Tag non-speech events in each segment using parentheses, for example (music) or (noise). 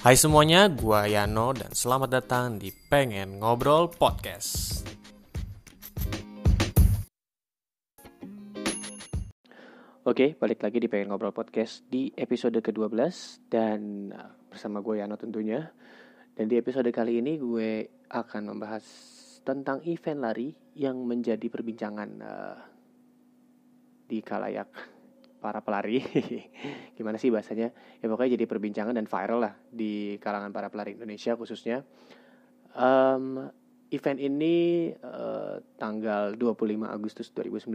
Hai semuanya, gua Yano dan selamat datang di Pengen Ngobrol Podcast. Oke, balik lagi di Pengen Ngobrol Podcast di episode ke-12 dan uh, bersama gue Yano tentunya. Dan di episode kali ini gue akan membahas tentang event lari yang menjadi perbincangan uh, di kalayak para pelari. (laughs) Gimana sih bahasanya? Ya pokoknya jadi perbincangan dan viral lah di kalangan para pelari Indonesia khususnya. Um, event ini uh, tanggal 25 Agustus 2019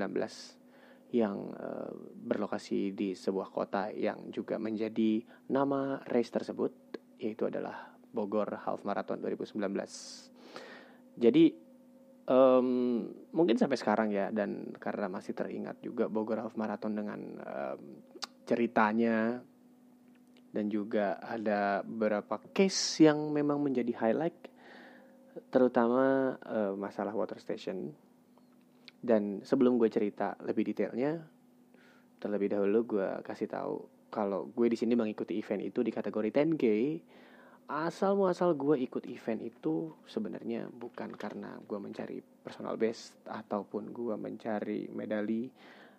yang uh, berlokasi di sebuah kota yang juga menjadi nama race tersebut yaitu adalah Bogor Half Marathon 2019. Jadi um, mungkin sampai sekarang ya dan karena masih teringat juga Bogor Half Marathon dengan um, ceritanya dan juga ada beberapa case yang memang menjadi highlight terutama uh, masalah water station dan sebelum gue cerita lebih detailnya, terlebih dahulu gue kasih tahu kalau gue di sini mengikuti event itu di kategori 10K. Asal muasal gue ikut event itu sebenarnya bukan karena gue mencari personal best ataupun gue mencari medali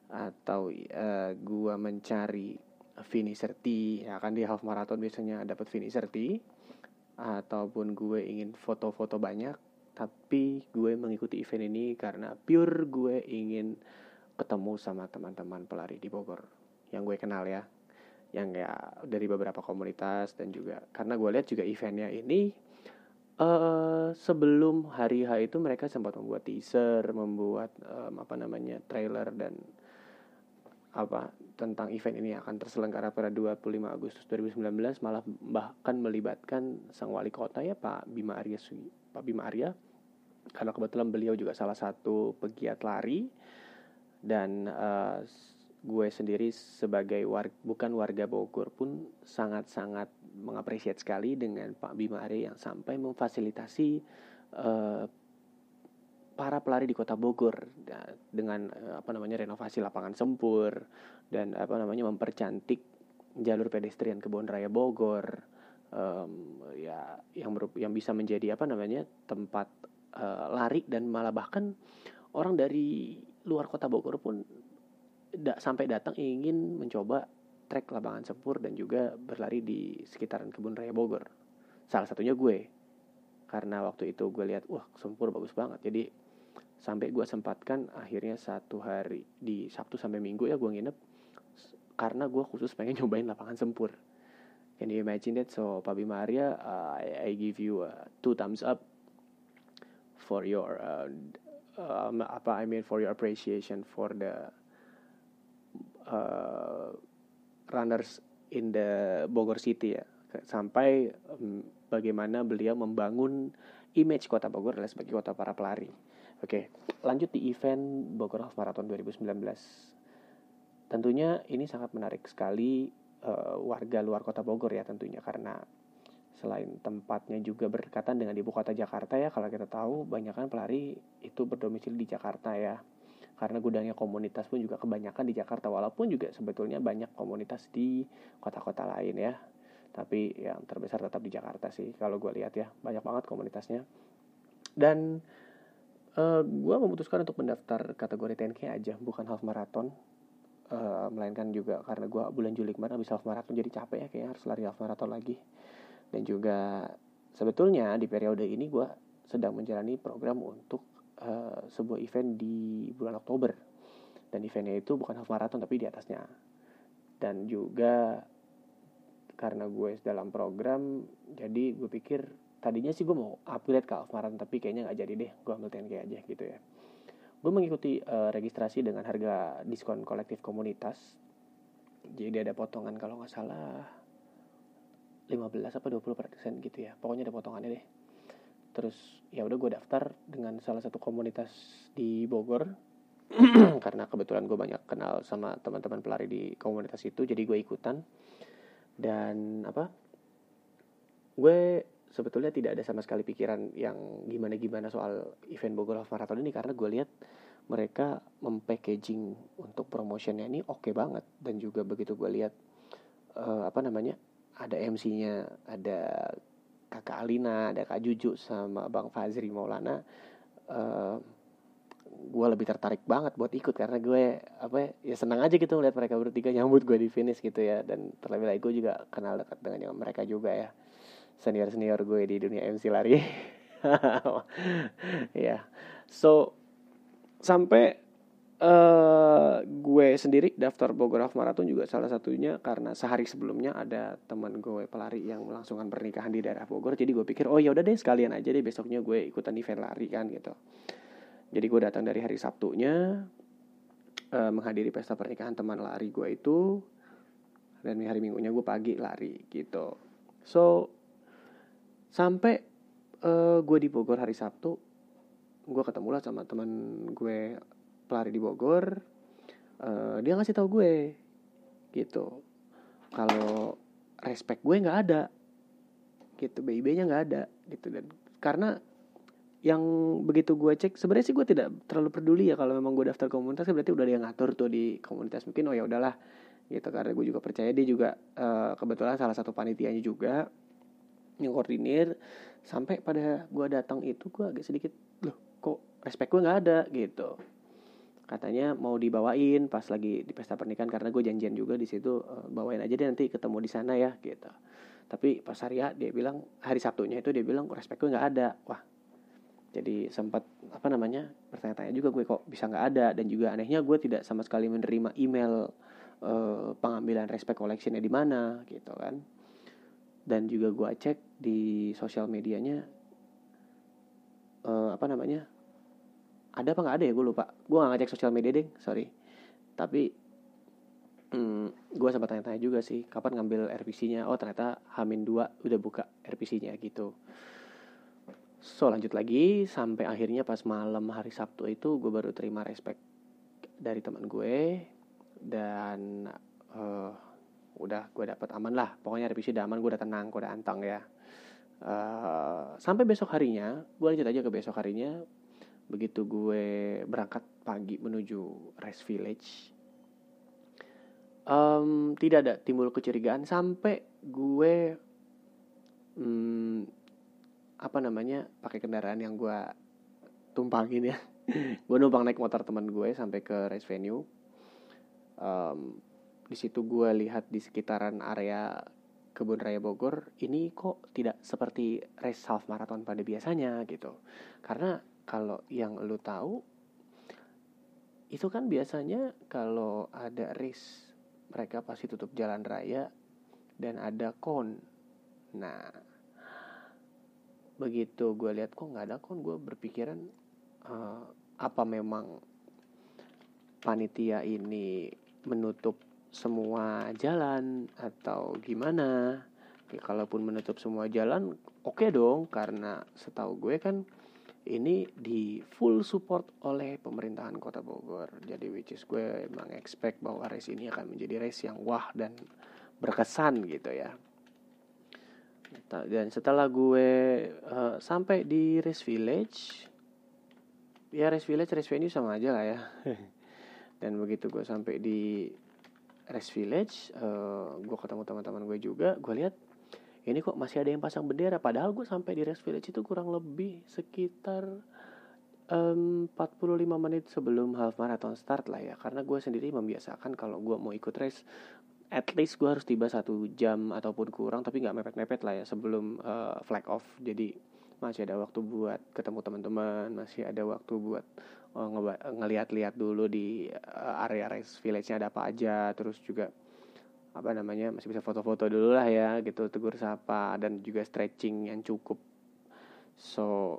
atau uh, gue mencari finisher T. Ya kan di half marathon biasanya dapat finisher T ataupun gue ingin foto-foto banyak tapi gue mengikuti event ini karena pure gue ingin ketemu sama teman-teman pelari di Bogor yang gue kenal ya yang ya dari beberapa komunitas dan juga karena gue lihat juga eventnya ini uh, sebelum hari H itu mereka sempat membuat teaser membuat um, apa namanya trailer dan apa tentang event ini akan terselenggara pada 25 Agustus 2019 malah bahkan melibatkan sang wali kota ya Pak Bima Arya Pak Bima Arya. Karena kebetulan beliau juga salah satu pegiat lari dan uh, gue sendiri sebagai warga, bukan warga Bogor pun sangat-sangat mengapresiasi sekali dengan Pak Bima Arya yang sampai memfasilitasi uh, para pelari di kota Bogor dengan uh, apa namanya renovasi lapangan sempur dan apa namanya mempercantik jalur pedestrian kebun raya Bogor um, ya yang yang bisa menjadi apa namanya tempat uh, lari dan malah bahkan orang dari luar kota Bogor pun da sampai datang ingin mencoba trek lapangan sempur dan juga berlari di sekitaran kebun raya Bogor. Salah satunya gue. Karena waktu itu gue lihat wah sempur bagus banget. Jadi sampai gue sempatkan akhirnya satu hari di Sabtu sampai Minggu ya gue nginep karena gue khusus pengen (laughs) nyobain lapangan sempur. Can you imagine that? So Pak Bima Arya, uh, I, I give you uh, two thumbs up for your uh, um, apa I mean for your appreciation for the uh, runners in the Bogor City ya sampai um, bagaimana beliau membangun image kota Bogor adalah sebagai kota para pelari. Oke, lanjut di event Bogor Half Marathon 2019. Tentunya ini sangat menarik sekali uh, warga luar kota Bogor ya tentunya karena selain tempatnya juga berdekatan dengan ibu kota Jakarta ya kalau kita tahu banyak kan pelari itu berdomisili di Jakarta ya karena gudangnya komunitas pun juga kebanyakan di Jakarta walaupun juga sebetulnya banyak komunitas di kota-kota lain ya. Tapi yang terbesar tetap di Jakarta sih kalau gue lihat ya. Banyak banget komunitasnya. Dan uh, eh, gue memutuskan untuk mendaftar kategori 10k aja bukan half marathon. Uh, melainkan juga karena gue bulan Juli kemarin habis half marathon jadi capek ya kayak harus lari half marathon lagi. Dan juga sebetulnya di periode ini gue sedang menjalani program untuk uh, sebuah event di bulan Oktober. Dan eventnya itu bukan half marathon tapi di atasnya. Dan juga karena gue dalam program jadi gue pikir tadinya sih gue mau upgrade ke half marathon tapi kayaknya nggak jadi deh. Gue ambil TNK aja gitu ya. Gue mengikuti uh, registrasi dengan harga diskon kolektif komunitas. Jadi ada potongan kalau nggak salah 15 apa 20 persen gitu ya. Pokoknya ada potongannya deh terus ya udah gue daftar dengan salah satu komunitas di Bogor. (clears throat) Karena kebetulan gue banyak kenal sama teman-teman pelari di komunitas itu jadi gue ikutan. Dan apa gue sebetulnya tidak ada sama sekali pikiran yang gimana-gimana soal event Bogor Half Marathon ini karena gue lihat mereka mempackaging untuk promotionnya ini oke okay banget. Dan juga begitu gue lihat uh, apa namanya ada MC-nya ada kakak Alina ada kak Juju sama bang Fazri Maulana uh, gue lebih tertarik banget buat ikut karena gue apa ya senang aja gitu ngeliat mereka bertiga nyambut gue di finish gitu ya. Dan terlebih lagi gue juga kenal dekat dengan mereka juga ya. Senior senior gue di dunia MC lari. (laughs) Ya. So sampai uh, gue sendiri daftar Bogor Half Marathon juga salah satunya karena sehari sebelumnya ada teman gue pelari yang melangsungkan pernikahan di daerah Bogor. Jadi gue pikir oh ya udah deh sekalian aja deh besoknya gue ikutan event lari kan gitu. Jadi gue datang dari hari Sabtunya uh, menghadiri pesta pernikahan teman lari gue itu dan hari Minggunya gue pagi lari gitu. So sampai uh, gue di Bogor hari Sabtu gue ketemu lah sama teman gue pelari di Bogor uh, dia ngasih tahu gue gitu. Kalau respect gue nggak ada gitu. BIB nya nggak ada gitu. Dan karena yang begitu gue cek sebenarnya sih gue tidak terlalu peduli ya kalau memang gue daftar komunitas berarti udah dia ngatur tuh di komunitas. Mungkin oh ya udahlah gitu. Karena gue juga percaya dia juga uh, kebetulan salah satu panitianya juga yang koordinir. Sampai pada gue datang itu gue agak sedikit loh kok respect gue nggak ada? Gitu katanya mau dibawain pas lagi di pesta pernikahan karena gue janjian juga di situ uh, bawain aja deh nanti ketemu di sana ya gitu. Tapi pas hari dia bilang hari Sabtunya itu dia bilang respect gue nggak ada. Wah. Jadi sempat apa namanya bertanya-tanya juga gue kok bisa nggak ada? Dan juga anehnya gue tidak sama sekali menerima email uh, pengambilan respect collectionnya di mana gitu kan. Dan juga gue cek di sosial medianya uh, apa namanya ada apa nggak ada ya? Gue lupa. Gue nggak ngecek sosial media deh sorry. Tapi hmm, gue sempat tanya-tanya juga sih kapan ngambil RPC-nya oh ternyata Hamin 2 udah buka RPC-nya gitu. So lanjut lagi sampai akhirnya pas malam hari Sabtu itu gue baru terima respect dari teman gue dan uh, udah gue dapet aman lah. Pokoknya revisi udah aman gue udah tenang gue udah antang ya. Uh, sampai besok harinya gue lanjut aja ke besok harinya begitu gue berangkat pagi menuju Rest Village um, tidak ada timbul kecurigaan sampai gue um, apa namanya pakai kendaraan yang gue tumpangin ya. (laughs) Gue numpang naik motor teman gue sampai ke race venue. Um, di situ gue lihat di sekitaran area kebun raya Bogor ini kok tidak seperti race half marathon pada biasanya gitu. Karena kalau yang lu tahu itu kan biasanya kalau ada race mereka pasti tutup jalan raya dan ada kon nah begitu gue lihat kok nggak ada kon gue berpikiran uh, apa memang panitia ini menutup semua jalan atau gimana? Ya, kalaupun menutup semua jalan oke okay dong karena setahu gue kan ini di full support oleh pemerintahan kota Bogor. Jadi which is gue emang expect bahwa race ini akan menjadi race yang wah dan berkesan gitu ya. Dan setelah gue uh, sampai di Race Village ya Race Village Race Venue sama aja lah ya. (laughs) Dan begitu gue sampai di Race Village uh, gue ketemu teman-teman gue juga gue lihat ini kok masih ada yang pasang bendera? Padahal gue sampai di Race Village itu kurang lebih sekitar um, 45 menit sebelum half marathon start lah ya. Karena gue sendiri membiasakan kalau gue mau ikut race at least gue harus tiba satu jam ataupun kurang tapi nggak mepet-mepet lah ya sebelum uh, flag off. Jadi masih ada waktu buat ketemu teman-teman masih ada waktu buat uh, ngeliat-liat dulu di uh, area race village-nya ada apa aja terus juga apa namanya masih bisa foto-foto dulu lah ya gitu tegur sapa dan juga stretching yang cukup. So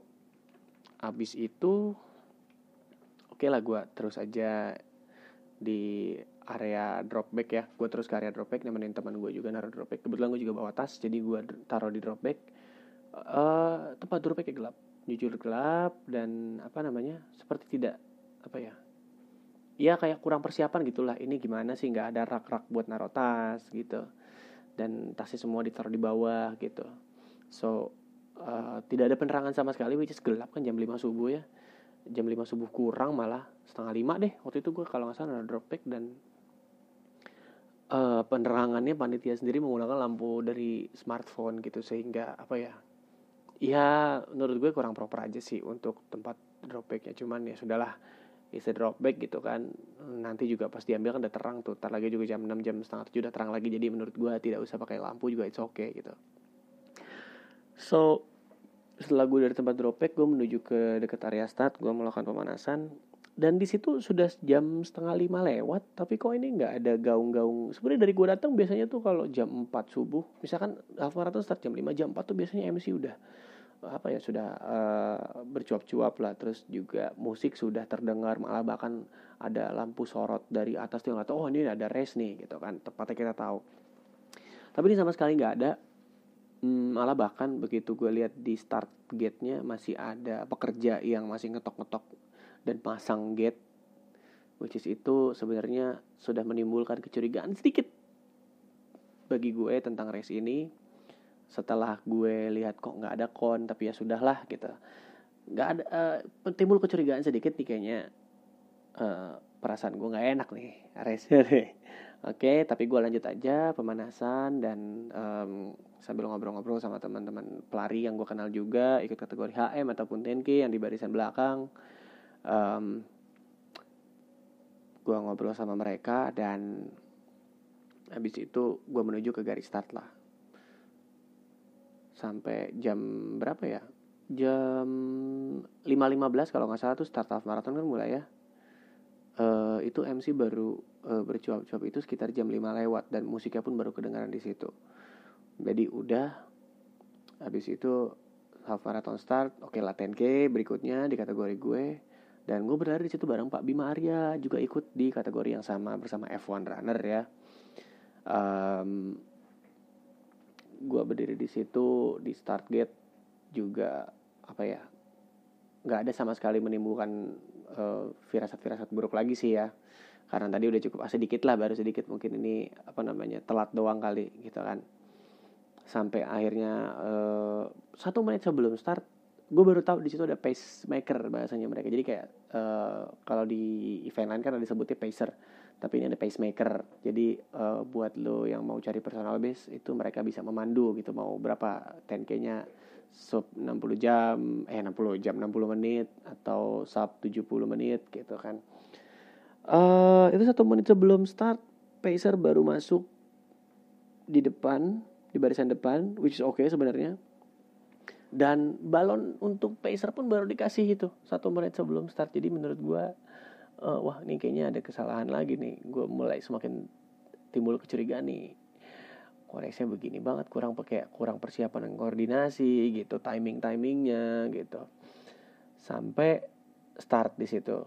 abis itu oke okay lah gue terus aja di area dropback ya. Gue terus ke area dropback nemenin teman gue juga naruh dropback kebetulan gue juga bawa tas jadi gue taruh di dropback uh, tempat dropbacknya gelap. Jujur gelap dan apa namanya seperti tidak apa ya ya kayak kurang persiapan gitulah. Ini gimana sih nggak ada rak-rak buat naruh tas gitu. Dan tasnya semua ditaruh di bawah gitu. So uh, tidak ada penerangan sama sekali which is gelap kan jam 5 subuh ya. Jam 5 subuh kurang malah setengah lima deh. Waktu itu gue kalau nggak salah naruh dropback dan uh, penerangannya panitia sendiri menggunakan lampu dari smartphone gitu sehingga apa ya ya menurut gue kurang proper aja sih untuk tempat dropbacknya cuman ya sudahlah bisa dropback gitu kan. Nanti juga pas diambil kan udah terang tuh. Tar lagi juga jam 6 jam setengah tujuh udah terang lagi. Jadi menurut gue tidak usah pakai lampu juga it's okay gitu. So setelah gue dari tempat dropback gue menuju ke dekat area start gue melakukan pemanasan. Dan di situ sudah jam setengah lima lewat tapi kok ini nggak ada gaung-gaung. Sebenarnya dari gue datang biasanya tuh kalau jam 4 subuh misalkan half marathon start jam 5 jam 4 tuh biasanya MC udah apa ya sudah uh, bercuap-cuap lah. Terus juga musik sudah terdengar malah bahkan ada lampu sorot dari atas tuh yang oh ini ada race nih gitu kan. Tepatnya kita tahu. Tapi ini sama sekali nggak ada. Hmm, malah bahkan begitu gue lihat di start gate-nya masih ada pekerja yang masih ngetok-ngetok dan pasang gate which is itu sebenarnya sudah menimbulkan kecurigaan sedikit bagi gue tentang race ini setelah gue lihat kok nggak ada kon tapi ya sudahlah gitu. Nggak ada uh, timbul kecurigaan sedikit nih kayaknya. Uh, perasaan gue nggak enak nih (laughs) race oke tapi gue lanjut aja pemanasan dan um, sambil ngobrol-ngobrol sama teman-teman pelari yang gue kenal juga ikut kategori HM ataupun 10K yang di barisan belakang. Um, gue ngobrol sama mereka dan habis itu gue menuju ke garis start lah sampai jam berapa ya? Jam 5.15 kalau nggak salah tuh start half marathon kan mulai ya. Uh, itu MC baru uh, bercuap-cuap itu sekitar jam 5 lewat dan musiknya pun baru kedengaran di situ. Jadi udah habis itu half marathon start oke okay lah 10k berikutnya di kategori gue. Dan gue berada di situ bareng Pak Bima Arya juga ikut di kategori yang sama bersama F1 runner ya. Um, gue berdiri di situ di start gate juga apa ya nggak ada sama sekali menimbulkan uh, firasat-firasat buruk lagi sih ya. Karena tadi udah cukup ah, sedikit lah baru sedikit mungkin ini apa namanya telat doang kali gitu kan. Sampai akhirnya uh, satu menit sebelum start gue baru tahu di situ ada pacemaker bahasanya mereka. Jadi kayak uh, kalau di event lain kan ada disebutnya pacer tapi ini ada pacemaker. Jadi uh, buat lo yang mau cari personal base itu mereka bisa memandu gitu. Mau berapa 10k nya sub 60 jam eh 60 jam 60 menit atau sub 70 menit gitu kan. Uh, itu satu menit sebelum start pacer baru masuk di depan di barisan depan which is okay sebenarnya. Dan balon untuk pacer pun baru dikasih itu satu menit sebelum start. Jadi menurut gue uh, wah ini kayaknya ada kesalahan lagi nih. Gue mulai semakin timbul kecurigaan nih. Koreksinya begini banget kurang pakai kurang persiapan dan koordinasi gitu timing timingnya gitu. Sampai start di situ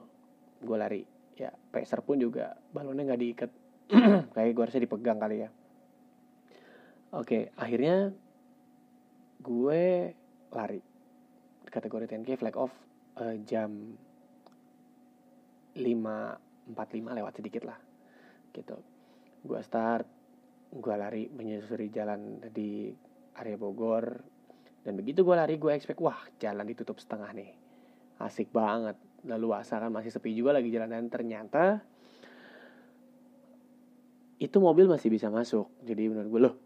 gue lari. Ya peser pun juga balonnya nggak diikat. (clears throat) Kayak gue harusnya dipegang kali ya. Oke akhirnya gue lari. Kategori 10k flag off uh, jam 5.45 lewat sedikit lah gitu. Gue start gue lari menyusuri jalan di area Bogor. Dan begitu gue lari gue expect wah jalan ditutup setengah nih. Asik banget. Lalu asa kan masih sepi juga lagi jalan dan ternyata itu mobil masih bisa masuk. Jadi menurut gue loh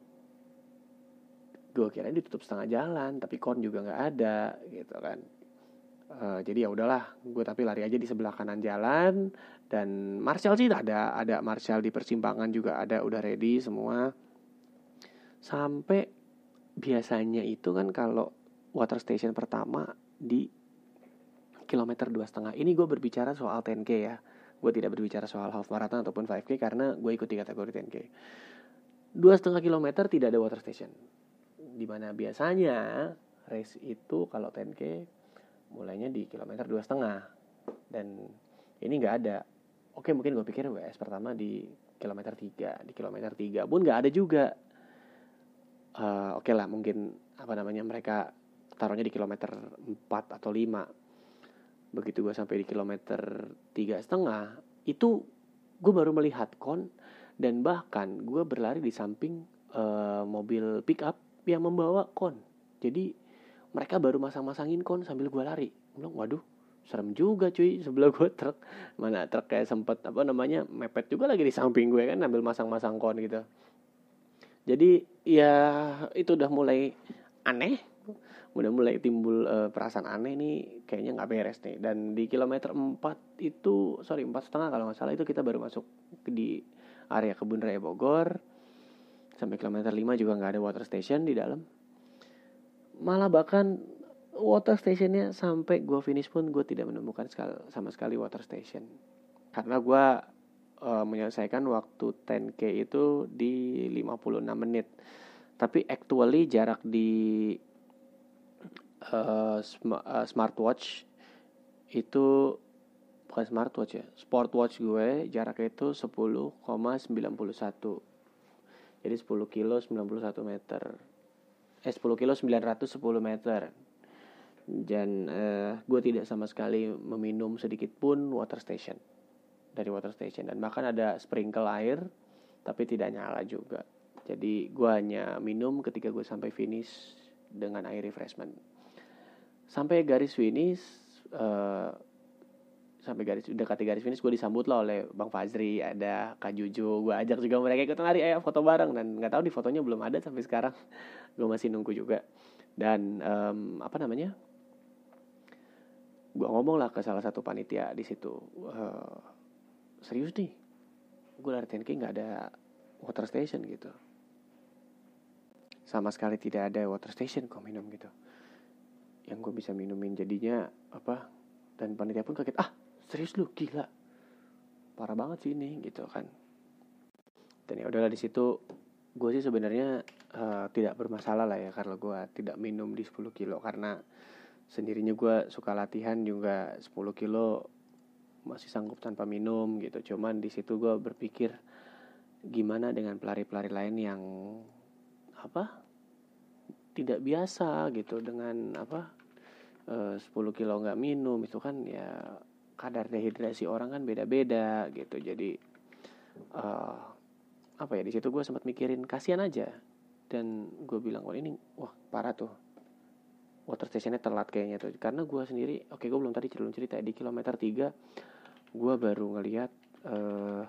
gue kira ditutup setengah jalan tapi kon juga nggak ada gitu kan uh, jadi ya udahlah gue tapi lari aja di sebelah kanan jalan dan Marshall sih ada ada Marshall di persimpangan juga ada udah ready semua. Sampai biasanya itu kan kalau water station pertama di kilometer dua setengah. Ini gue berbicara soal 10k ya. Gue tidak berbicara soal half marathon ataupun 5k karena gue ikuti kategori 10k dua setengah kilometer tidak ada water station. Di mana biasanya race itu kalau 10k mulainya di kilometer dua setengah. Dan ini nggak ada. Oke mungkin gue pikir WS pertama di kilometer tiga. Di kilometer tiga pun nggak ada juga. Uh, oke okay lah mungkin apa namanya mereka taruhnya di kilometer empat atau lima. Begitu gue sampai di kilometer tiga setengah itu gue baru melihat kon dan bahkan gue berlari di samping uh, mobil pickup yang membawa kon. Jadi mereka baru masang-masangin kon sambil gue lari. Gue bilang waduh serem juga cuy. Sebelah gue truk. Mana truk kayak sempet apa namanya mepet juga lagi di samping gue kan ambil masang-masang kon gitu. Jadi ya itu udah mulai aneh. Udah mulai timbul uh, perasaan aneh nih kayaknya nggak beres nih. Dan di kilometer 4 itu sorry empat setengah kalau nggak salah itu kita baru masuk di area kebun raya Bogor. Sampai kilometer 5 juga nggak ada water station di dalam malah bahkan water stationnya sampai gue finish pun gue tidak menemukan sekali, sama sekali water station. Karena gue uh, menyelesaikan waktu 10k itu di 56 menit. Tapi actually jarak di uh, sm uh, smartwatch itu bukan smartwatch ya sportwatch gue jaraknya itu 10,91 jadi 10 kilo 91 meter eh 10 kilo 910 meter. Dan uh, gue tidak sama sekali meminum sedikit pun water station. Dari water station. Dan bahkan ada sprinkle air tapi tidak nyala juga. Jadi gue hanya minum ketika gue sampai finish dengan air refreshment. Sampai garis finish uh, sampai garis dekati garis finish gue disambut lah oleh bang Fazri ada kak Juju gue ajak juga mereka ikut nari ayo foto bareng. Dan nggak tahu di fotonya belum ada sampai sekarang. (laughs) Gue masih nunggu juga. Dan um, apa namanya gue ngomong lah ke salah satu panitia di situ uh, serius nih gue lari 10 nggak ada water station gitu. Sama sekali tidak ada water station kok minum gitu. Yang gue bisa minumin jadinya apa? Dan panitia pun kaget ah serius lu gila. Parah banget sih ini gitu kan. Dan ya udahlah di situ gue sih sebenarnya uh, tidak bermasalah lah ya karena gue tidak minum di 10 kilo. Karena sendirinya gue suka latihan juga 10 kilo masih sanggup tanpa minum gitu. Cuman di situ gue berpikir gimana dengan pelari-pelari lain yang apa tidak biasa gitu. Dengan apa e, 10 kilo nggak minum itu kan ya kadar dehidrasi orang kan beda-beda gitu. Jadi uh, apa ya di situ gue sempat mikirin kasihan aja. Dan gue bilang wah ini wah parah tuh. Water stationnya telat kayaknya tuh. Karena gue sendiri oke okay, gue belum tadi belum cerita di kilometer 3 gue baru ngelihat uh,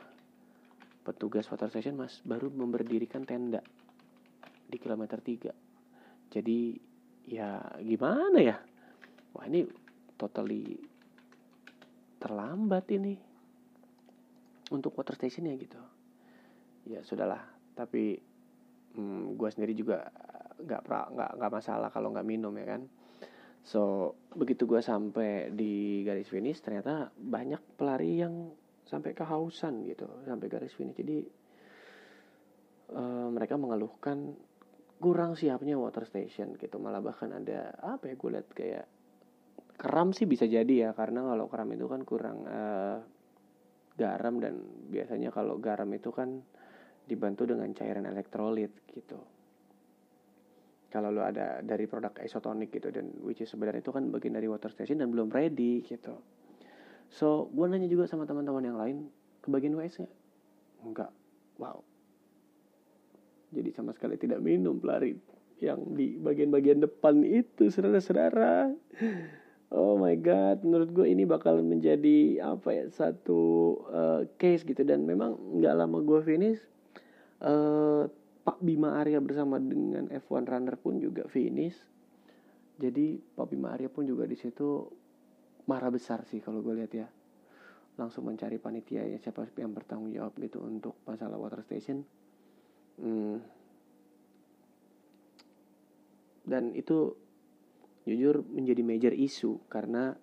petugas water station mas baru memberdirikan tenda di kilometer 3 jadi ya gimana ya? Wah ini totally terlambat ini. Untuk water station ya gitu. Ya sudahlah. Tapi hmm, gue sendiri juga nggak nggak nggak masalah kalau nggak minum ya kan? So begitu gue sampai di garis finish ternyata banyak pelari yang sampai kehausan gitu sampai garis finish. Jadi uh, mereka mengeluhkan kurang siapnya water station gitu. Malah bahkan ada apa ya gue liat kayak keram sih bisa jadi ya karena kalau keram itu kan kurang uh, garam dan biasanya kalau garam itu kan dibantu dengan cairan elektrolit gitu. Kalau lo ada dari produk isotonik gitu dan which is sebenarnya itu kan bagian dari water station dan belum ready gitu. So gue nanya juga sama teman-teman yang lain kebagian WS nggak? Enggak wow. Jadi sama sekali tidak minum pelari yang di bagian-bagian depan itu saudara-saudara oh my god menurut gue ini bakal menjadi apa ya satu uh, case gitu. Dan memang nggak lama gue finish uh, Pak Bima Arya bersama dengan F1 runner pun juga finish. Jadi Pak Bima Arya pun juga di situ marah besar sih kalau gue lihat ya. Langsung mencari panitia ya siapa yang bertanggung jawab gitu untuk masalah water station. Hmm, dan itu jujur menjadi major issue karena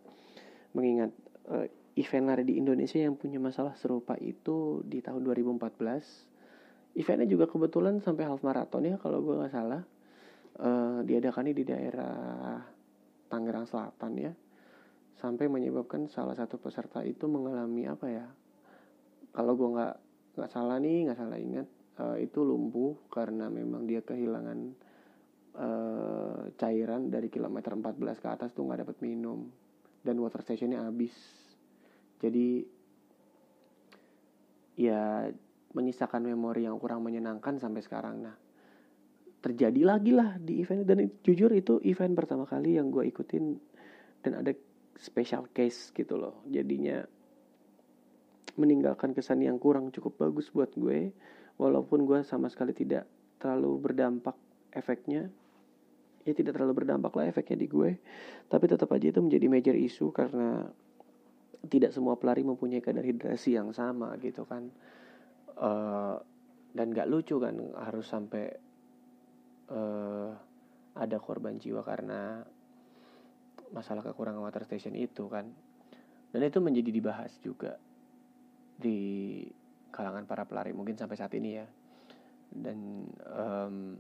mengingat uh, event lari di Indonesia yang punya masalah serupa itu di tahun 2014 eventnya juga kebetulan sampai half marathon ya kalau gue nggak salah uh, diadakannya di daerah Tangerang Selatan ya sampai menyebabkan salah satu peserta itu mengalami apa ya kalau gue nggak nggak salah nih nggak salah ingat uh, itu lumpuh karena memang dia kehilangan uh, cairan dari kilometer 14 ke atas tuh nggak dapat minum. Dan water stationnya habis. Jadi ya menyisakan memori yang kurang menyenangkan sampai sekarang. Nah terjadi lagi lah di event. Dan jujur itu event pertama kali yang gue ikutin. Dan ada special case gitu loh. Jadinya meninggalkan kesan yang kurang cukup bagus buat gue. Walaupun gue sama sekali tidak terlalu berdampak efeknya ya tidak terlalu berdampak lah efeknya di gue. Tapi tetap aja itu menjadi major isu karena tidak semua pelari mempunyai kadar hidrasi yang sama gitu kan. Uh, dan gak lucu kan harus sampai uh, ada korban jiwa karena masalah kekurangan water station itu kan. Dan itu menjadi dibahas juga di kalangan para pelari mungkin sampai saat ini ya. Dan um,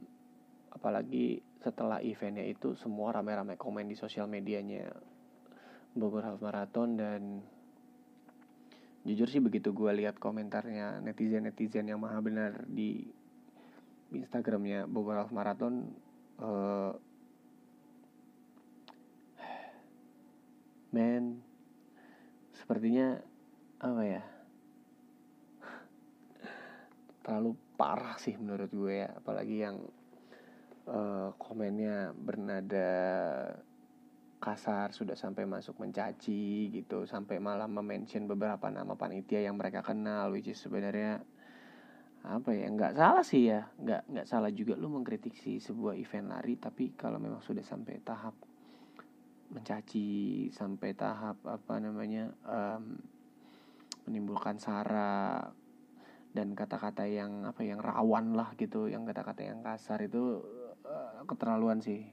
apalagi setelah eventnya itu semua rame-rame komen di sosial medianya. Bogor Half Marathon dan jujur sih begitu gue lihat komentarnya netizen netizen yang maha benar di Instagramnya Bogor Half Marathon uh, men sepertinya apa ya? (laughs) Terlalu parah sih menurut gue ya apalagi yang uh, komennya bernada kasar sudah sampai masuk mencaci gitu sampai malah mention beberapa nama panitia yang mereka kenal which is sebenarnya apa ya nggak salah sih ya nggak nggak salah juga lu mengkritik si sebuah event lari tapi kalau memang sudah sampai tahap mencaci sampai tahap apa namanya um, menimbulkan sara dan kata-kata yang apa yang rawan lah gitu yang kata-kata yang kasar itu keterlaluan sih.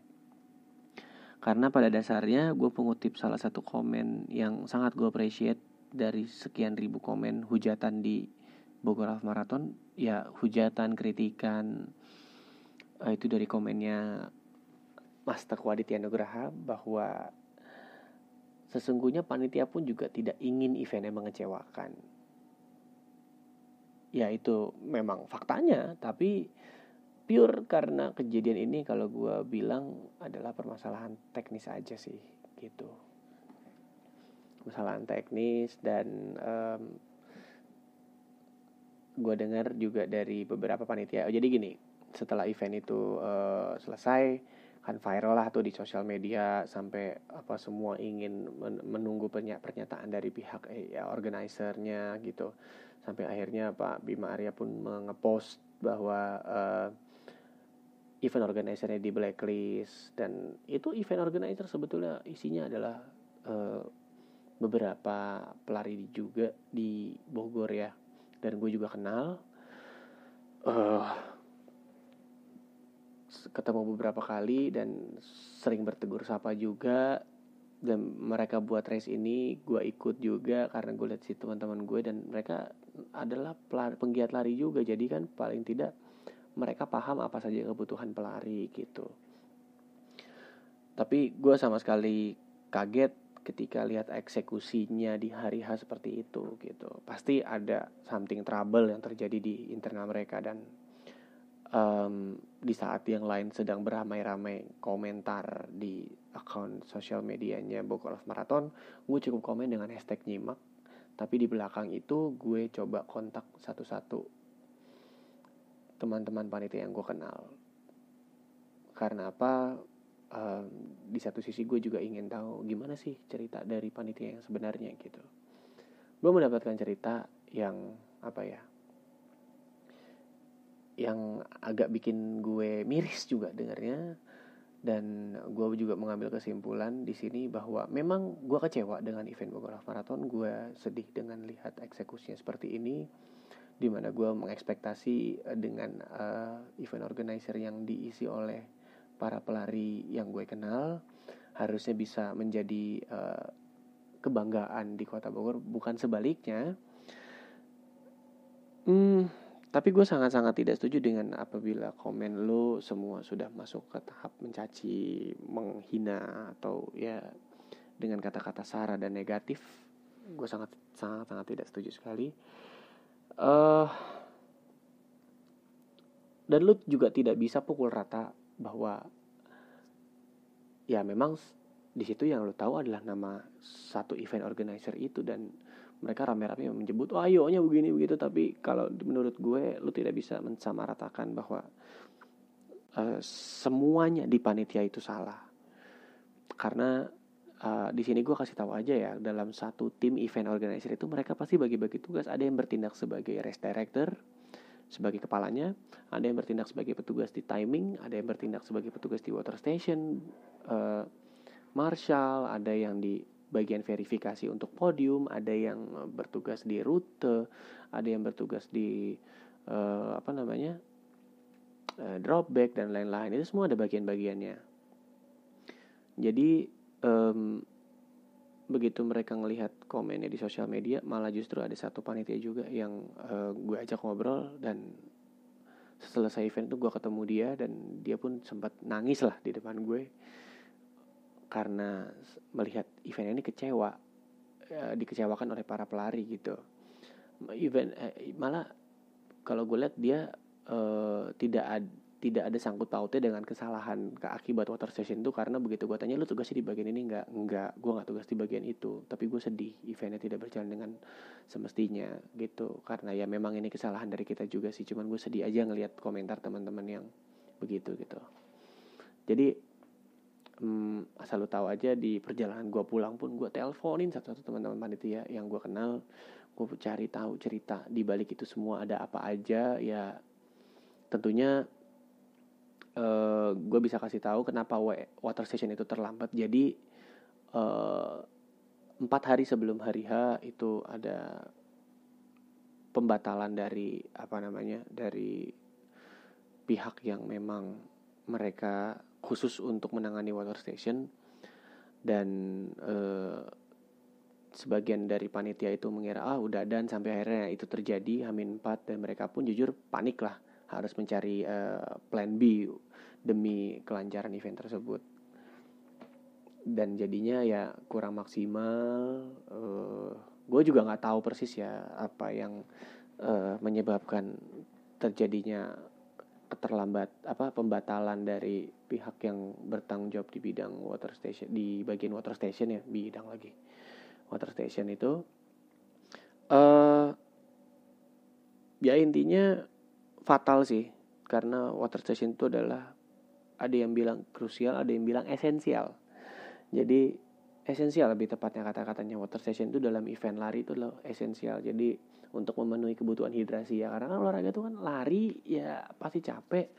Karena pada dasarnya gue pengutip salah satu komen yang sangat gue appreciate dari sekian ribu komen hujatan di Bogor Half Marathon ya hujatan kritikan uh, itu dari komennya Mas Teguh Aditya Nugraha bahwa sesungguhnya panitia pun juga tidak ingin eventnya mengecewakan. Ya itu memang faktanya tapi pure karena kejadian ini kalau gue bilang adalah permasalahan teknis aja sih gitu. Permasalahan teknis dan um, gue dengar juga dari beberapa panitia. Oh, jadi gini setelah event itu uh, selesai kan viral lah tuh di sosial media sampai apa semua ingin menunggu pernyataan dari pihak eh, ya organisernya gitu. Sampai akhirnya Pak Bima Arya pun mengepost bahwa uh, event organizernya di blacklist dan itu event organizer sebetulnya isinya adalah uh, beberapa pelari juga di Bogor ya dan gue juga kenal. Uh, ketemu beberapa kali dan sering bertegur sapa juga. Dan mereka buat race ini gue ikut juga karena gue lihat si teman-teman gue dan mereka adalah pelari, penggiat lari juga. Jadi kan paling tidak mereka paham apa saja kebutuhan pelari gitu. Tapi gue sama sekali kaget ketika lihat eksekusinya di hari H seperti itu gitu. Pasti ada something trouble yang terjadi di internal mereka dan um, di saat yang lain sedang beramai-ramai komentar di akun sosial medianya Bogor Marathon gue cukup komen dengan hashtag nyimak. Tapi di belakang itu gue coba kontak satu-satu teman-teman panitia yang gue kenal. Karena apa? Um, di satu sisi gue juga ingin tahu gimana sih cerita dari panitia yang sebenarnya gitu. Gue mendapatkan cerita yang apa ya yang agak bikin gue miris juga dengarnya dan gue juga mengambil kesimpulan di sini bahwa memang gue kecewa dengan event Bogor Marathon. Gue sedih dengan lihat eksekusinya seperti ini di mana gue mengekspektasi eh, dengan uh, event organizer yang diisi oleh para pelari yang gue kenal harusnya bisa menjadi uh, kebanggaan di kota Bogor bukan sebaliknya hmm tapi gue sangat-sangat tidak setuju dengan apabila komen lo semua sudah masuk ke tahap mencaci, menghina atau ya dengan kata-kata sara dan negatif. Gue sangat sangat sangat tidak setuju sekali. Uh, dan lo juga tidak bisa pukul rata bahwa ya memang di situ yang lo tahu adalah nama satu event organizer itu dan mereka rame-rame menyebut oh ayonya begini begitu. Tapi kalau menurut gue lu tidak bisa mensamaratakan bahwa uh, semuanya di panitia itu salah. Karena uh, di sini gue kasih tahu aja ya dalam satu tim event organizer itu mereka pasti bagi-bagi tugas. Ada yang bertindak sebagai race director sebagai kepalanya. Ada yang bertindak sebagai petugas di timing ada yang bertindak sebagai petugas di water station uh, marshal ada yang di bagian verifikasi untuk podium ada yang bertugas di rute ada yang bertugas di uh, apa namanya uh, dropback dan lain-lain. Itu semua ada bagian-bagiannya. Jadi um, begitu mereka ngelihat komennya di sosial media malah justru ada satu panitia juga yang uh, gue ajak ngobrol dan selesai event itu gue ketemu dia dan dia pun sempat nangis lah di depan gue karena melihat event ini kecewa uh, dikecewakan oleh para pelari gitu. Event uh, malah kalau gue lihat dia uh, tidak ada tidak ada sangkut pautnya dengan kesalahan ke akibat water station itu karena begitu gue tanya lu tugasnya di bagian ini nggak? Nggak gue nggak tugas di bagian itu. Tapi gue sedih eventnya tidak berjalan dengan semestinya gitu. Karena ya memang ini kesalahan dari kita juga sih cuman gue sedih aja ngelihat komentar teman-teman yang begitu gitu. Jadi hmm, asal lu tahu aja di perjalanan gue pulang pun gue teleponin satu-satu teman-teman panitia yang gue kenal. Gue cari tahu cerita di balik itu semua ada apa aja ya tentunya uh, eh, gue bisa kasih tahu kenapa water station itu terlambat. Jadi uh, empat hari sebelum hari H itu ada pembatalan dari apa namanya dari pihak yang memang mereka khusus untuk menangani water station dan uh, sebagian dari panitia itu mengira ah udah dan sampai akhirnya itu terjadi Hamin 4 dan mereka pun jujur panik lah harus mencari uh, plan B demi kelancaran event tersebut. Dan jadinya ya kurang maksimal uh, gue juga nggak tahu persis ya apa yang uh, menyebabkan terjadinya keterlambat apa pembatalan dari pihak yang bertanggung jawab di bidang water station di bagian water station ya bidang lagi. Water station itu uh, ya intinya fatal sih karena water station itu adalah ada yang bilang krusial, ada yang bilang esensial. Jadi esensial lebih tepatnya kata-katanya water station itu dalam event lari itu loh esensial. Jadi untuk memenuhi kebutuhan hidrasi ya karena kan olahraga itu kan lari ya pasti capek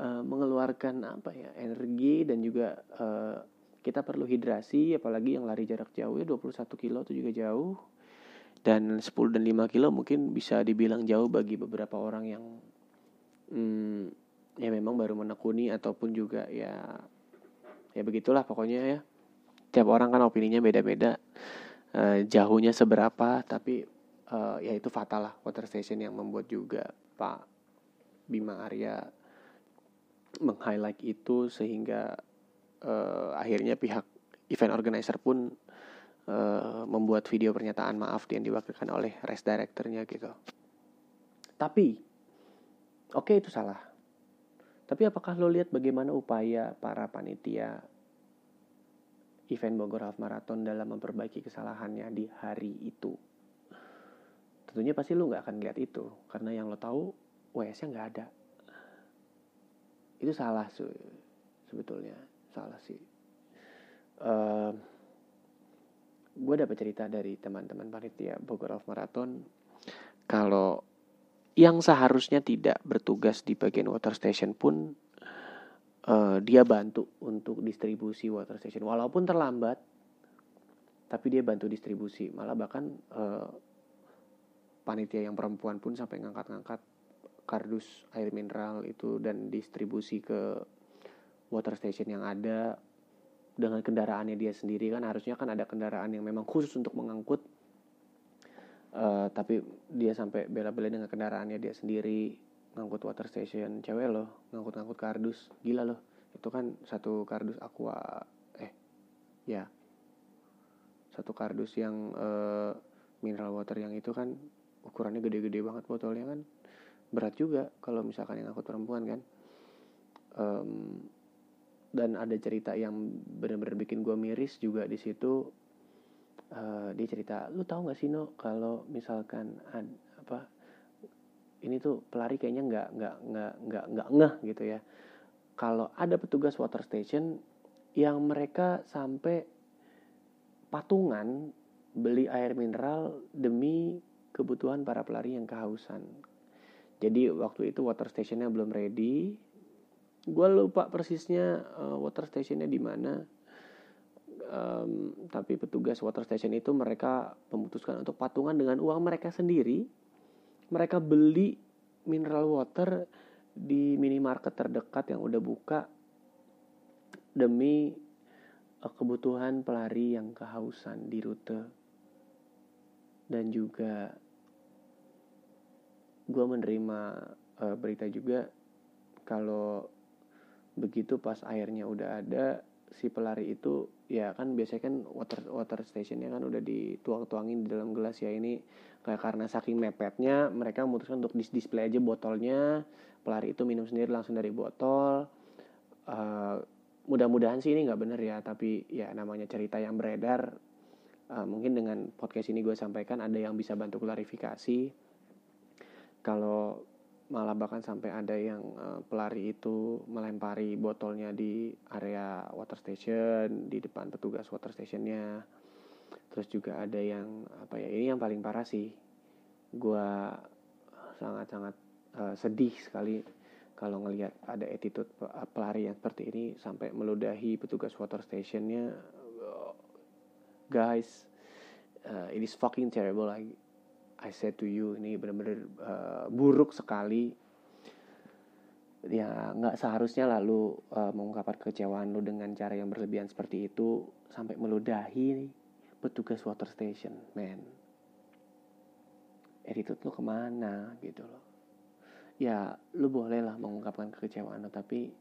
uh, mengeluarkan apa ya energi dan juga uh, kita perlu hidrasi apalagi yang lari jarak jauh ya 21 kilo itu juga jauh dan 10 dan 5 kilo mungkin bisa dibilang jauh bagi beberapa orang yang hmm, ya memang baru menekuni ataupun juga ya ya begitulah pokoknya ya. Tiap orang kan opininya beda-beda. Uh, jauhnya seberapa tapi uh, ya itu fatal lah. Water station yang membuat juga Pak Bima Arya meng-highlight itu sehingga uh, akhirnya pihak event organizer pun uh, membuat video pernyataan maaf yang diwakilkan oleh race directornya gitu. Tapi oke itu salah tapi apakah lo lihat bagaimana upaya para panitia event Bogor Half Marathon dalam memperbaiki kesalahannya di hari itu? Tentunya pasti lo nggak akan lihat itu karena yang lo tahu WS-nya nggak ada. Itu salah sih sebetulnya salah sih. Uh, gue dapat cerita dari teman-teman panitia Bogor Half Marathon kalau yang seharusnya tidak bertugas di bagian water station pun uh, dia bantu untuk distribusi water station. Walaupun terlambat tapi dia bantu distribusi. Malah bahkan uh, panitia yang perempuan pun sampai ngangkat-ngangkat kardus air mineral itu dan distribusi ke water station yang ada. Dengan kendaraannya dia sendiri kan harusnya kan ada kendaraan yang memang khusus untuk mengangkut uh, tapi dia sampai bela-bela dengan kendaraannya dia sendiri ngangkut water station. Cewek loh ngangkut-ngangkut kardus. Gila loh itu kan satu kardus aqua eh ya. Satu kardus yang uh, mineral water yang itu kan ukurannya gede-gede banget botolnya kan. Berat juga kalau misalkan yang ngangkut perempuan kan. Um, dan ada cerita yang benar-benar bikin gue miris juga di situ uh, dia cerita lu tahu nggak sih no kalau misalkan ad, apa ini tuh pelari kayaknya nggak nggak nggak nggak nggak ngeh gitu ya kalau ada petugas water station yang mereka sampai patungan beli air mineral demi kebutuhan para pelari yang kehausan. Jadi waktu itu water stationnya belum ready. Gue lupa persisnya uh, water stationnya di mana. Um, tapi petugas water station itu mereka memutuskan untuk patungan dengan uang mereka sendiri. Mereka beli mineral water di minimarket terdekat yang udah buka demi uh, kebutuhan pelari yang kehausan di rute dan juga gue menerima uh, berita juga kalau begitu pas airnya udah ada si pelari itu ya kan biasanya kan water water stationnya kan udah dituang-tuangin di dalam gelas. Ya ini kayak karena saking mepetnya mereka memutuskan untuk dis display aja botolnya. Pelari itu minum sendiri langsung dari botol. Uh, mudah-mudahan sih ini nggak bener ya tapi ya namanya cerita yang beredar. Uh, mungkin dengan podcast ini gue sampaikan ada yang bisa bantu klarifikasi. Kalau malah bahkan sampai ada yang uh, pelari itu melempari botolnya di area water station di depan petugas water stationnya. Terus juga ada yang apa ya ini yang paling parah sih. Gue sangat sangat uh, sedih sekali kalau ngelihat ada attitude pelari yang seperti ini sampai meludahi petugas water stationnya. Guys uh, it is fucking terrible. I I said to you ini benar-benar uh, buruk sekali. Ya nggak seharusnya lalu uh, mengungkapkan kekecewaan lu dengan cara yang berlebihan seperti itu sampai meludahi petugas water station man. Attitude lu ke mana gitu loh. Ya lu boleh lah mengungkapkan kekecewaan lu tapi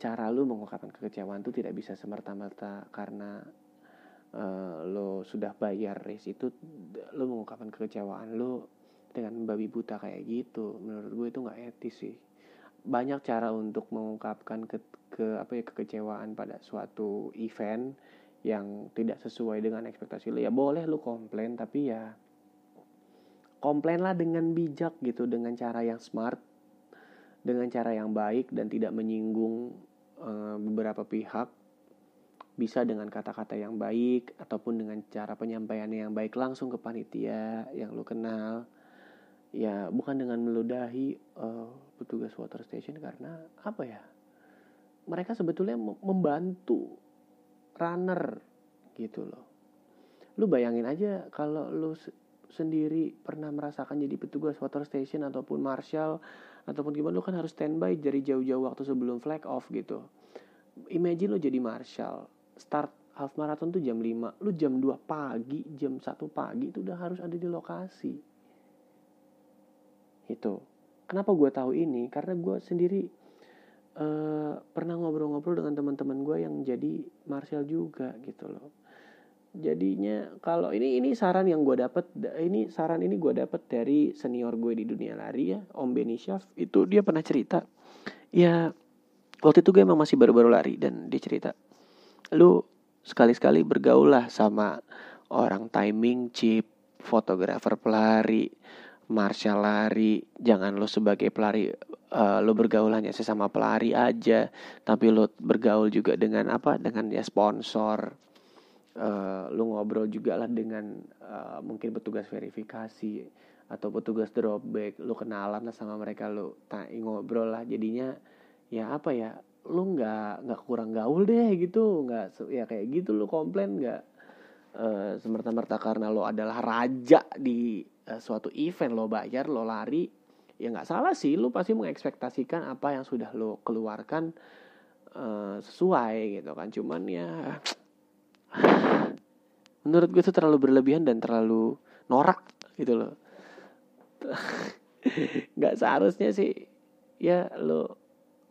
cara lu mengungkapkan kekecewaan itu tidak bisa semerta-merta karena uh, lo sudah bayar race itu lo mengungkapkan kekecewaan lo dengan babi buta kayak gitu menurut gue itu nggak etis sih. Banyak cara untuk mengungkapkan ke, ke apa ya kekecewaan pada suatu event yang tidak sesuai dengan ekspektasi lo. Ya boleh lo komplain tapi ya komplain lah dengan bijak gitu dengan cara yang smart dengan cara yang baik dan tidak menyinggung uh, beberapa pihak bisa dengan kata-kata yang baik ataupun dengan cara penyampaiannya yang baik langsung ke panitia yang lu kenal. Ya bukan dengan meludahi uh, petugas water station karena apa ya? Mereka sebetulnya membantu runner gitu loh. Lu bayangin aja kalau lu sendiri pernah merasakan jadi petugas water station ataupun marshal ataupun gimana lu kan harus standby dari jauh-jauh waktu sebelum flag off gitu. Imagine lu jadi marshal start half marathon tuh jam 5 lu jam 2 pagi jam 1 pagi itu udah harus ada di lokasi. Itu kenapa gue tahu ini? Karena gue sendiri uh, pernah ngobrol-ngobrol dengan teman-teman gue yang jadi martial juga gitu loh. Jadinya kalau ini ini saran yang gue dapat ini saran ini gue dapat dari senior gue di dunia lari ya Om Syaf itu dia pernah cerita. Ya waktu itu gue emang masih baru-baru lari dan dia cerita lu sekali-sekali bergaul lah sama orang timing chip, fotografer pelari, martial lari. Jangan lu sebagai pelari uh, lu bergaul hanya sesama pelari aja, tapi lu bergaul juga dengan apa? Dengan ya sponsor. Uh, lu ngobrol juga lah dengan uh, mungkin petugas verifikasi atau petugas dropback lu kenalan lah sama mereka lu ngobrol lah jadinya ya apa ya lu nggak nggak kurang gaul deh gitu nggak ya kayak gitu lu komplain nggak uh, semerta-merta karena lo adalah raja di uh, suatu event lo bayar lo lari ya nggak salah sih lu pasti mengekspektasikan apa yang sudah lo keluarkan uh, sesuai gitu kan. Cuman ya (sighs) menurut gue itu terlalu berlebihan dan terlalu norak gitu loh. (laughs) Nggak seharusnya sih ya lo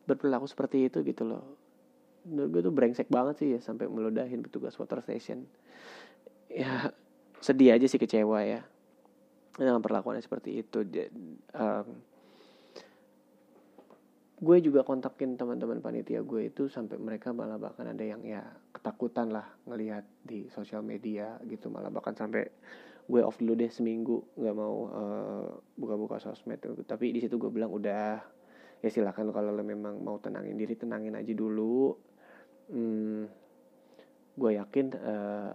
berperilaku seperti itu gitu loh. Menurut gue tuh brengsek banget sih ya sampai meludahin petugas water station. Ya sedih aja sih kecewa ya dengan perlakuannya seperti itu. Um, gue juga kontakin teman-teman panitia gue itu sampai mereka malah bahkan ada yang ya ketakutan lah ngelihat di sosial media gitu. Malah bahkan sampai gue off dulu deh seminggu nggak mau uh, buka-buka sosmed. Tapi di situ gue bilang udah ya silakan kalau lo memang mau tenangin diri tenangin aja dulu. Hmm, gue yakin uh,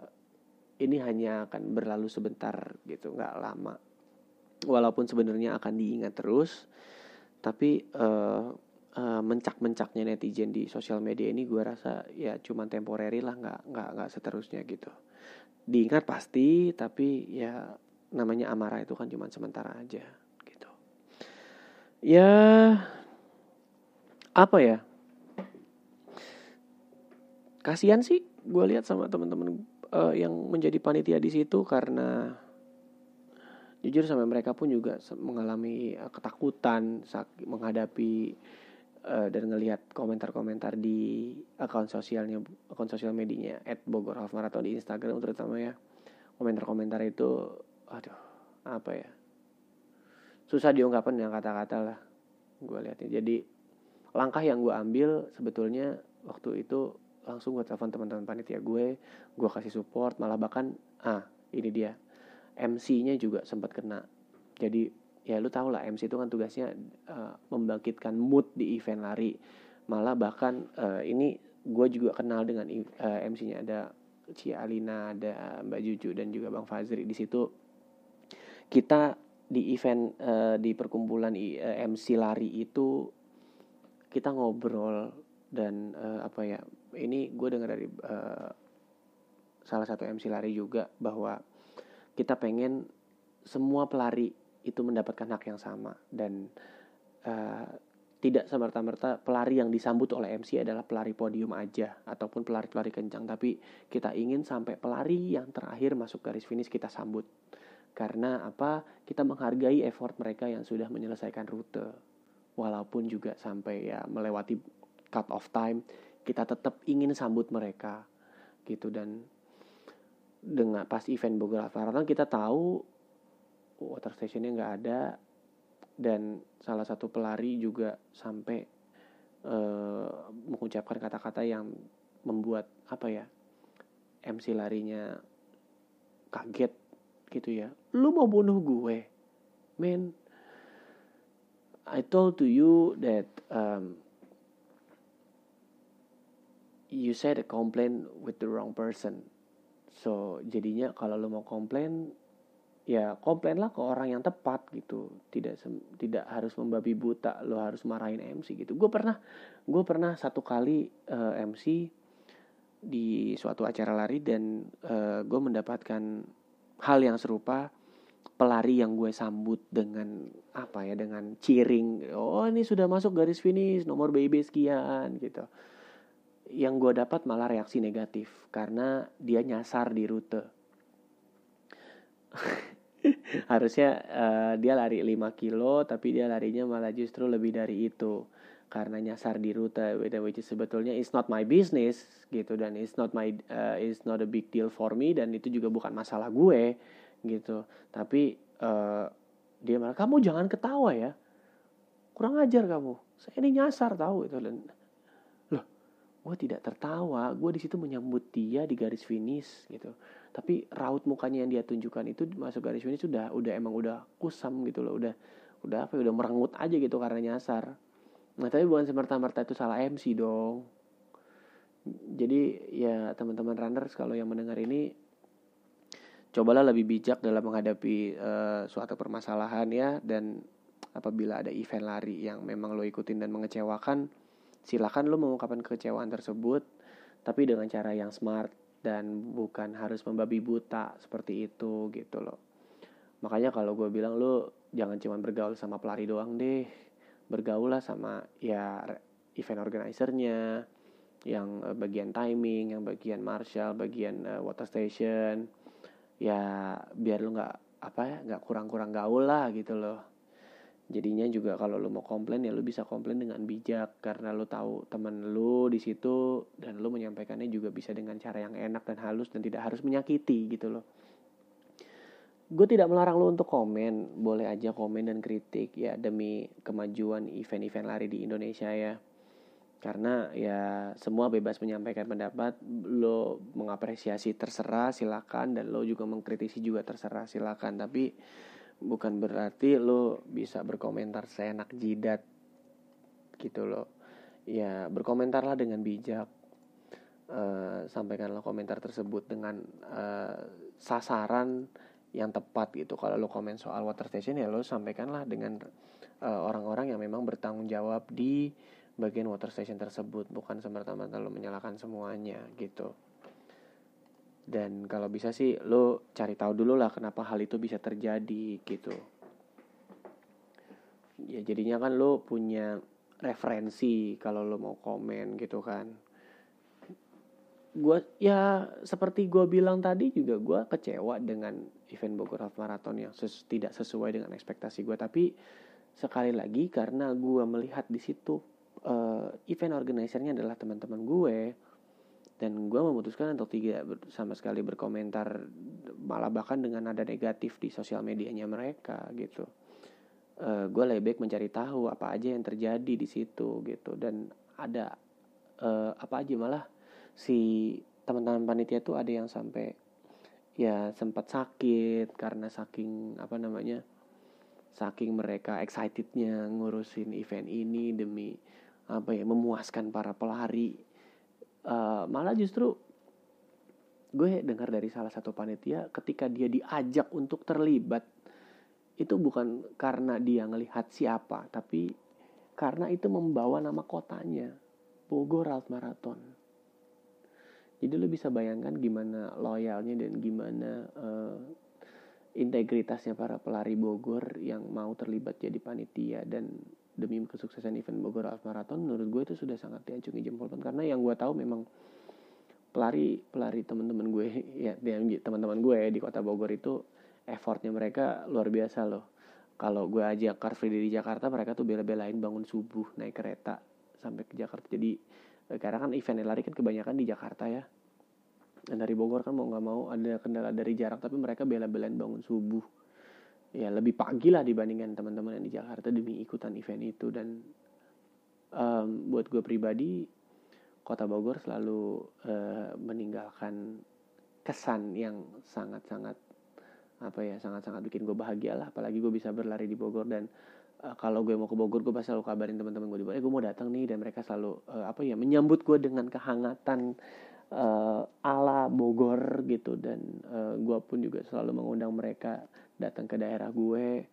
ini hanya akan berlalu sebentar gitu nggak lama. Walaupun sebenarnya akan diingat terus tapi uh, uh, mencak-mencaknya netizen di sosial media ini gue rasa ya cuma temporary lah nggak nggak nggak seterusnya gitu. Diingat pasti tapi ya namanya amarah itu kan cuma sementara aja gitu. Ya apa ya? Kasihan sih gue lihat sama teman-teman uh, yang menjadi panitia di situ karena jujur sampai mereka pun juga mengalami uh, ketakutan saat menghadapi uh, dan ngelihat komentar-komentar di akun sosialnya akun sosial medianya at Bogor Half Marathon di Instagram terutama ya. Komentar-komentar itu aduh apa ya? Susah diungkapkan dengan kata-kata lah gue lihatnya jadi langkah yang gue ambil sebetulnya waktu itu langsung gue telepon teman-teman panitia gue gue kasih support malah bahkan ah ini dia. MC-nya juga sempat kena. Jadi ya lu tau lah MC itu kan tugasnya uh, membangkitkan mood di event lari. Malah bahkan uh, ini gue juga kenal dengan uh, eh, MC-nya ada Cia Alina ada Mbak Juju dan juga Bang Fazri. Di situ kita di event uh, di perkumpulan uh, MC lari itu kita ngobrol dan uh, apa ya ini gue dengar dari uh, salah satu MC lari juga bahwa kita pengen semua pelari itu mendapatkan hak yang sama dan uh, tidak semerta-merta pelari yang disambut oleh MC adalah pelari podium aja ataupun pelari-pelari kencang. Tapi kita ingin sampai pelari yang terakhir masuk garis finish kita sambut. Karena apa? Kita menghargai effort mereka yang sudah menyelesaikan rute walaupun juga sampai ya melewati cut off time kita tetap ingin sambut mereka gitu. Dan dengan pas event Bogor Marathon kita tahu water stationnya nggak ada dan salah satu pelari juga sampai uh, mengucapkan kata-kata yang membuat apa ya MC larinya kaget gitu ya. Lu mau bunuh gue man I told to you that um, you said a complaint with the wrong person. So jadinya kalau lo mau komplain ya komplainlah ke orang yang tepat gitu. Tidak tidak harus membabi buta lo harus marahin MC gitu. Gue pernah gue pernah satu kali uh, eh, MC di suatu acara lari dan uh, gue mendapatkan hal yang serupa pelari yang gue sambut dengan apa ya dengan cheering oh ini sudah masuk garis finish nomor BB sekian gitu. Yang gue dapat malah reaksi negatif karena dia nyasar di rute. (laughs) Harusnya uh, dia lari 5 kilo tapi dia larinya malah justru lebih dari itu. Karena nyasar di rute which is sebetulnya it's not my business gitu. Dan it's not my uh, it's not a big deal for me dan itu juga bukan masalah gue gitu. Tapi uh, dia malah kamu jangan ketawa ya. Kurang ajar kamu. Saya ini nyasar tahu itu. Dan gue tidak tertawa. Gue di situ menyambut dia di garis finish gitu. Tapi raut mukanya yang dia tunjukkan itu masuk garis finish sudah udah emang udah kusam gitu loh. Udah udah apa ya, udah merengut aja gitu karena nyasar. Nah tapi bukan semerta-merta itu salah MC dong. Jadi ya teman-teman runners kalau yang mendengar ini cobalah lebih bijak dalam menghadapi uh, suatu permasalahan ya. Dan apabila ada event lari yang memang lo ikutin dan mengecewakan silakan lo mengungkapkan kekecewaan tersebut tapi dengan cara yang smart dan bukan harus membabi buta seperti itu gitu loh. Makanya kalau gue bilang lo jangan cuma bergaul sama pelari doang deh. Bergaul lah sama ya event organizernya yang eh, bagian timing yang bagian marshal bagian uh, water station ya biar lo nggak apa ya nggak kurang-kurang gaul lah gitu loh. Jadinya juga kalau lo mau komplain ya lo bisa komplain dengan bijak. Karena lo tahu teman lo di situ dan lo menyampaikannya juga bisa dengan cara yang enak dan halus dan tidak harus menyakiti gitu loh. Gue tidak melarang lo untuk komen. Boleh aja komen dan kritik ya demi kemajuan event-event lari di Indonesia ya karena ya semua bebas menyampaikan pendapat lo mengapresiasi terserah silakan dan lo juga mengkritisi juga terserah silakan. Tapi bukan berarti lo bisa berkomentar seenak jidat gitu loh ya berkomentarlah dengan bijak. Uh, sampaikanlah komentar tersebut dengan uh, sasaran yang tepat gitu. Kalau lo komen soal water station ya lo sampaikanlah dengan uh, orang-orang yang memang bertanggung jawab di bagian water station tersebut bukan semata-mata lo menyalahkan semuanya gitu. Dan kalau bisa sih lo cari tahu dulu lah kenapa hal itu bisa terjadi gitu. Ya jadinya kan lo punya referensi kalau lo mau komen gitu kan. Gue ya seperti gue bilang tadi juga gue kecewa dengan event Bogor Half Marathon yang ses tidak sesuai dengan ekspektasi gue tapi sekali lagi karena gue melihat di situ uh, event organisernya adalah teman-teman gue. Dan gue memutuskan untuk tidak sama sekali berkomentar malah bahkan dengan nada negatif di sosial medianya mereka gitu. Uh, gue lebih baik mencari tahu apa aja yang terjadi di situ gitu. Dan ada uh, apa aja malah si teman-teman panitia tuh ada yang sampai ya sempat sakit karena saking apa namanya saking mereka excitednya ngurusin event ini demi apa ya memuaskan para pelari. Uh, malah justru gue dengar dari salah satu panitia ketika dia diajak untuk terlibat itu bukan karena dia ngelihat siapa tapi karena itu membawa nama kotanya Bogor Half Marathon. Jadi lo bisa bayangkan gimana loyalnya dan gimana uh, integritasnya para pelari Bogor yang mau terlibat jadi panitia dan demi kesuksesan event Bogor Half Marathon menurut gue itu sudah sangat diacungi jempol karena yang gue tahu memang pelari pelari teman-teman gue (laughs) ya teman-teman gue di kota Bogor itu effortnya mereka luar biasa loh. Kalau gue aja Car Free di Jakarta mereka tuh bela-belain bangun subuh naik kereta sampai ke Jakarta. Jadi Eh, karena kan event lari kan kebanyakan di Jakarta ya. Dan dari Bogor kan mau nggak mau ada kendala dari jarak tapi mereka bela-belain bangun subuh ya lebih pagi lah dibandingkan teman-teman yang di Jakarta demi ikutan event itu. Dan um, buat gue pribadi kota Bogor selalu uh, meninggalkan kesan yang sangat-sangat apa ya sangat-sangat bikin gue bahagia lah. Apalagi gue bisa berlari di Bogor dan uh, kalau gue mau ke Bogor gue pasti selalu kabarin teman-teman gue di Bogor eh gue mau datang nih. Dan mereka selalu uh, apa ya menyambut gue dengan kehangatan uh, ala Bogor gitu. Dan uh, gue pun juga selalu mengundang mereka datang ke daerah gue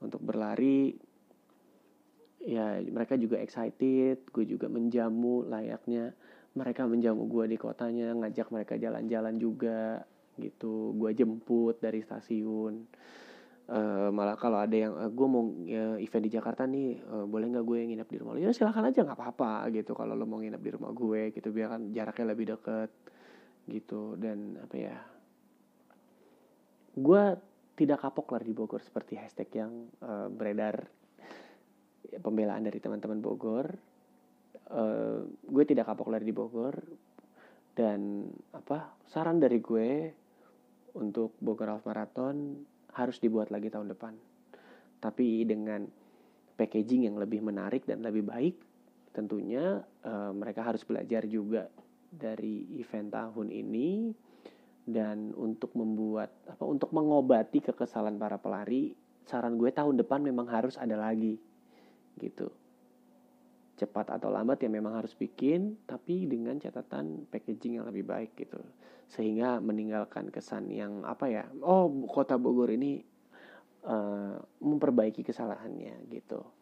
untuk berlari. Ya mereka juga excited gue juga menjamu layaknya mereka menjamu gue di kotanya ngajak mereka jalan-jalan juga gitu. Gue jemput dari stasiun. Uh, malah kalau ada yang uh, gue mau uh, event di Jakarta nih uh, boleh nggak gue nginep di rumah lo ya silahkan aja nggak apa-apa gitu kalau lo mau nginep di rumah gue gitu. Biar kan jaraknya lebih deket gitu. Dan apa ya gue tidak kapok lah di Bogor seperti hashtag yang uh, beredar ya, pembelaan dari teman-teman Bogor uh, gue tidak kapok lari di Bogor dan apa saran dari gue untuk Bogor Half Marathon harus dibuat lagi tahun depan. Tapi dengan packaging yang lebih menarik dan lebih baik, tentunya uh, mereka harus belajar juga dari event tahun ini dan untuk membuat apa untuk mengobati kekesalan para pelari saran gue tahun depan memang harus ada lagi gitu. Cepat atau lambat ya memang harus bikin tapi dengan catatan packaging yang lebih baik gitu. Sehingga meninggalkan kesan yang apa ya oh kota Bogor ini uh, memperbaiki kesalahannya gitu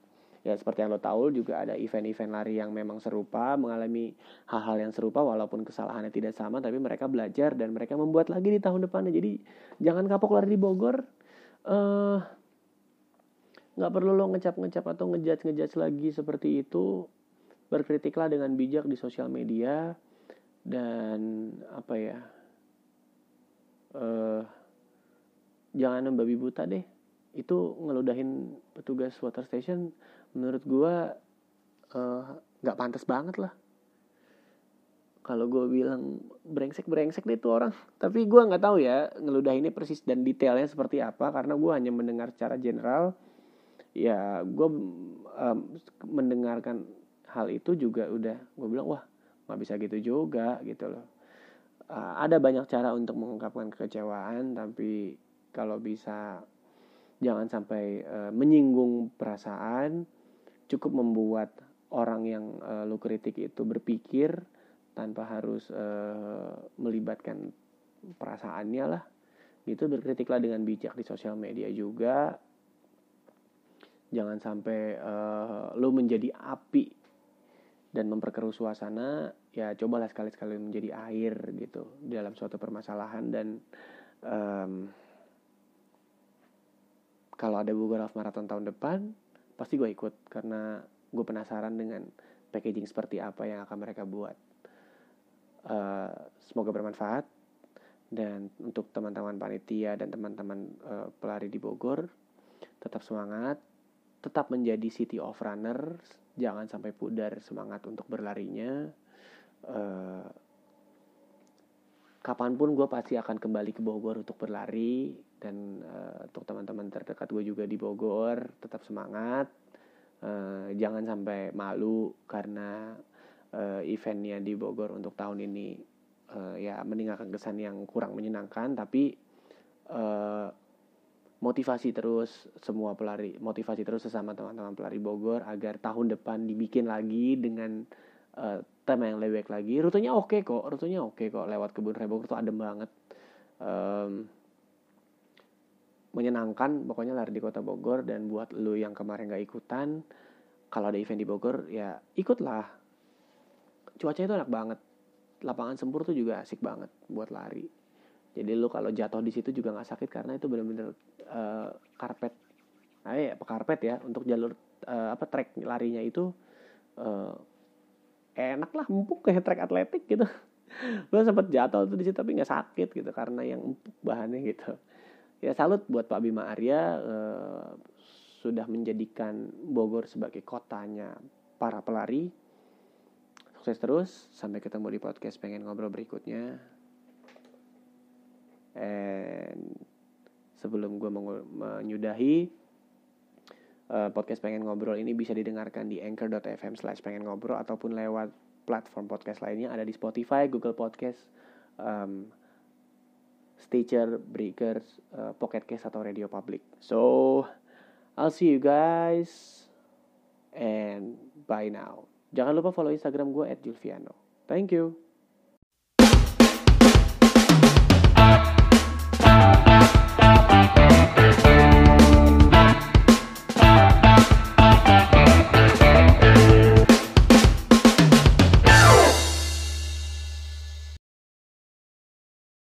ya seperti yang lo tahu juga ada event-event lari yang memang serupa mengalami hal-hal yang serupa walaupun kesalahannya tidak sama tapi mereka belajar dan mereka membuat lagi di tahun depannya. Jadi jangan kapok lari di Bogor. Uh, nggak perlu lo ngecap-ngecap atau ngejudge-ngejudge lagi seperti itu. Berkritiklah dengan bijak di sosial media dan apa ya uh, jangan membabi buta deh. Itu ngeludahin petugas water station menurut gue uh, nggak pantas banget lah. Kalau gue bilang brengsek brengsek deh tuh orang. Tapi gue nggak tahu ya ngeludahinnya persis dan detailnya seperti apa karena gue hanya mendengar secara general. Ya gue um, mendengarkan hal itu juga udah gue bilang wah nggak bisa gitu juga gitu loh. Uh, ada banyak cara untuk mengungkapkan kekecewaan tapi kalau bisa jangan sampai uh, menyinggung perasaan cukup membuat orang yang uh, lu kritik itu berpikir tanpa harus uh, melibatkan perasaannya lah. Gitu berkritiklah dengan bijak di sosial media juga. Jangan sampai uh, lo menjadi api dan memperkeruh suasana ya cobalah sekali-sekali menjadi air gitu dalam suatu permasalahan dan um, kalau ada Google Half Marathon tahun depan pasti gue ikut karena gue penasaran dengan packaging seperti apa yang akan mereka buat. Uh, semoga bermanfaat. Dan untuk teman-teman panitia dan teman-teman uh, pelari di Bogor tetap semangat. Tetap menjadi city of runners. Jangan sampai pudar semangat untuk berlarinya. Uh, kapan pun gue pasti akan kembali ke Bogor untuk berlari dan uh, untuk teman-teman terdekat gue juga di Bogor tetap semangat. Uh, jangan sampai malu karena uh, eventnya di Bogor untuk tahun ini uh, ya meninggalkan kesan yang kurang menyenangkan. Tapi uh, motivasi terus semua pelari motivasi terus sesama teman-teman pelari Bogor agar tahun depan dibikin lagi dengan uh, tema yang lebih baik lagi. Rutenya oke okay kok rutenya oke okay kok lewat kebun Bogor tuh adem banget. Um, menyenangkan pokoknya lari di kota Bogor. Dan buat lu yang kemarin gak ikutan kalau ada event di Bogor ya ikutlah. Cuacanya itu enak banget. Lapangan sempur tuh juga asik banget buat lari. Jadi lu kalau jatuh di situ juga nggak sakit karena itu bener-bener uh, karpet. Nah ya karpet ya. Untuk jalur uh, apa trek larinya itu uh, enak lah empuk kayak trek atletik gitu. (laughs) Gue sempet jatuh tuh di situ tapi nggak sakit gitu karena yang empuk bahannya gitu ya salut buat Pak Bima Arya uh, sudah menjadikan Bogor sebagai kotanya para pelari Sukses terus, sampai ketemu di podcast pengen ngobrol berikutnya. And sebelum gue menyudahi uh, podcast pengen ngobrol ini bisa didengarkan di anchor.fm slash pengen ngobrol ataupun lewat platform podcast lainnya ada di Spotify, Google Podcast, um, Stitcher, Breakers, uh, Pocket Cast atau Radio Public. So, I'll see you guys and bye now. Jangan lupa follow Instagram gue Julviano. Thank you.